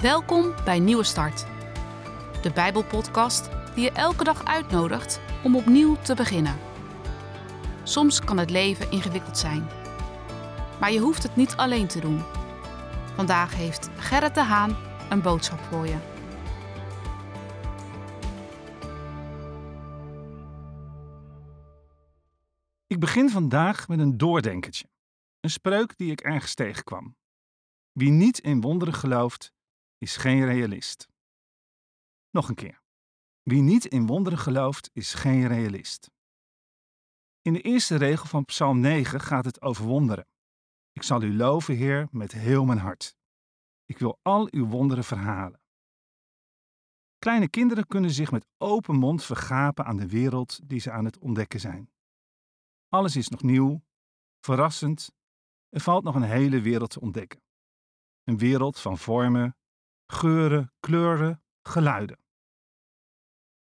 Welkom bij Nieuwe Start, de Bijbelpodcast die je elke dag uitnodigt om opnieuw te beginnen. Soms kan het leven ingewikkeld zijn, maar je hoeft het niet alleen te doen. Vandaag heeft Gerrit de Haan een boodschap voor je. Ik begin vandaag met een doordenkertje. Een spreuk die ik ergens tegenkwam. Wie niet in wonderen gelooft, is geen realist. Nog een keer. Wie niet in wonderen gelooft, is geen realist. In de eerste regel van Psalm 9 gaat het over wonderen. Ik zal u loven, Heer, met heel mijn hart. Ik wil al uw wonderen verhalen. Kleine kinderen kunnen zich met open mond vergapen aan de wereld die ze aan het ontdekken zijn. Alles is nog nieuw, verrassend. Er valt nog een hele wereld te ontdekken. Een wereld van vormen, geuren, kleuren, geluiden.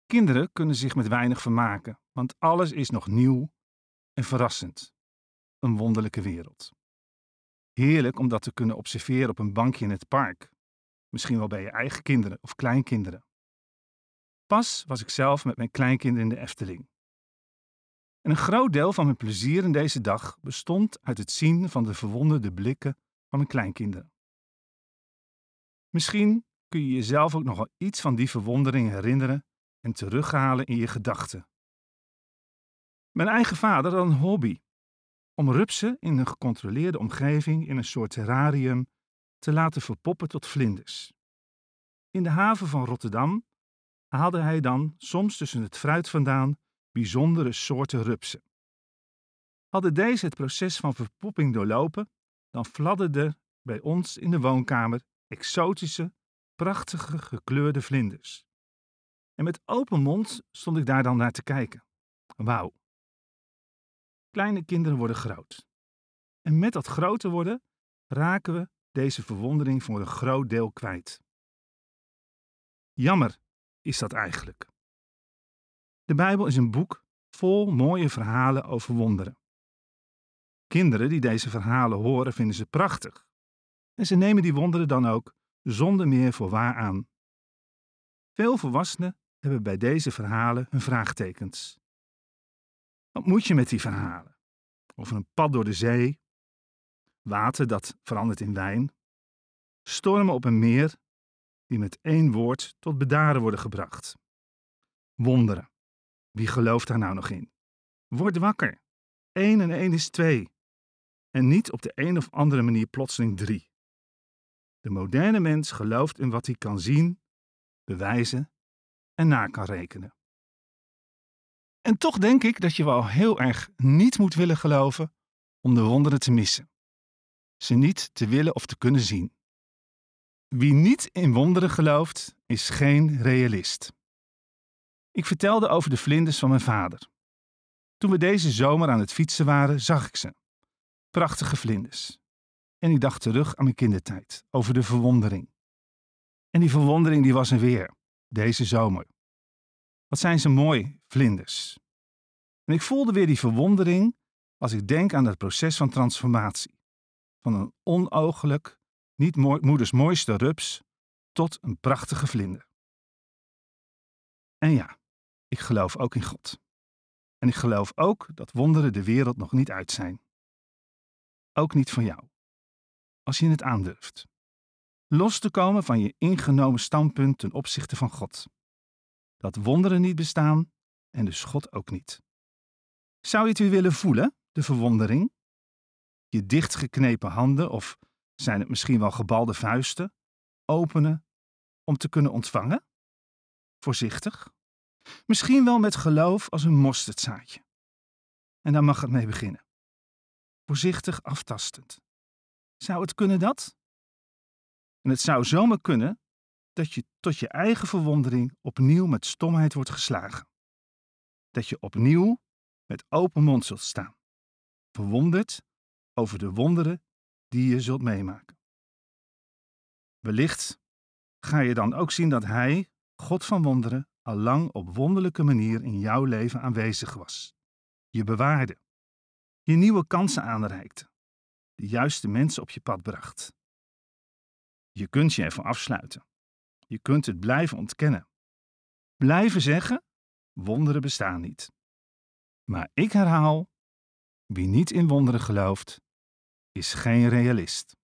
Kinderen kunnen zich met weinig vermaken, want alles is nog nieuw en verrassend. Een wonderlijke wereld. Heerlijk om dat te kunnen observeren op een bankje in het park. Misschien wel bij je eigen kinderen of kleinkinderen. Pas was ik zelf met mijn kleinkinderen in de Efteling. En een groot deel van mijn plezier in deze dag bestond uit het zien van de verwonderde blikken van mijn kleinkinderen. Misschien kun je jezelf ook nog wel iets van die verwondering herinneren en terughalen in je gedachten. Mijn eigen vader had een hobby om rupsen in een gecontroleerde omgeving in een soort terrarium te laten verpoppen tot vlinders. In de haven van Rotterdam haalde hij dan soms tussen het fruit vandaan bijzondere soorten rupsen. Hadden deze het proces van verpopping doorlopen, dan fladderden bij ons in de woonkamer exotische, prachtige gekleurde vlinders. En met open mond stond ik daar dan naar te kijken. Wauw. Kleine kinderen worden groot. En met dat groter worden raken we deze verwondering voor een groot deel kwijt. Jammer is dat eigenlijk. De Bijbel is een boek vol mooie verhalen over wonderen. Kinderen die deze verhalen horen vinden ze prachtig. En ze nemen die wonderen dan ook zonder meer voor waar aan. Veel volwassenen hebben bij deze verhalen hun vraagtekens. Wat moet je met die verhalen? Over een pad door de zee, water dat verandert in wijn, stormen op een meer die met één woord tot bedaren worden gebracht. Wonderen. Wie gelooft daar nou nog in? Word wakker. Eén en één is twee. En niet op de een of andere manier plotseling drie. De moderne mens gelooft in wat hij kan zien, bewijzen en na kan rekenen. En toch denk ik dat je wel heel erg niet moet willen geloven om de wonderen te missen. Ze niet te willen of te kunnen zien. Wie niet in wonderen gelooft, is geen realist. Ik vertelde over de vlinders van mijn vader. Toen we deze zomer aan het fietsen waren, zag ik ze. Prachtige vlinders. En ik dacht terug aan mijn kindertijd, over de verwondering. En die verwondering die was er weer, deze zomer. Wat zijn ze mooi, vlinders. En ik voelde weer die verwondering als ik denk aan het proces van transformatie. Van een onogelijk, niet moeders mooiste rups tot een prachtige vlinder. En ja, ik geloof ook in God. En ik geloof ook dat wonderen de wereld nog niet uit zijn. Ook niet van jou als je het aandurft. Los te komen van je ingenomen standpunt ten opzichte van God. Dat wonderen niet bestaan en dus God ook niet. Zou je het weer willen voelen, de verwondering? Je dichtgeknepen handen of zijn het misschien wel gebalde vuisten openen om te kunnen ontvangen? Voorzichtig. Misschien wel met geloof als een mosterdzaadje. En daar mag het mee beginnen. Voorzichtig aftastend. Zou het kunnen dat? En het zou zomaar kunnen dat je tot je eigen verwondering opnieuw met stomheid wordt geslagen. Dat je opnieuw met open mond zult staan, verwonderd over de wonderen die je zult meemaken. Wellicht ga je dan ook zien dat Hij, God van wonderen, al lang op wonderlijke manier in jouw leven aanwezig was, je bewaarde, je nieuwe kansen aanreikte de juiste mensen op je pad bracht. Je kunt je ervan afsluiten. Je kunt het blijven ontkennen. Blijven zeggen: wonderen bestaan niet. Maar ik herhaal: wie niet in wonderen gelooft, is geen realist.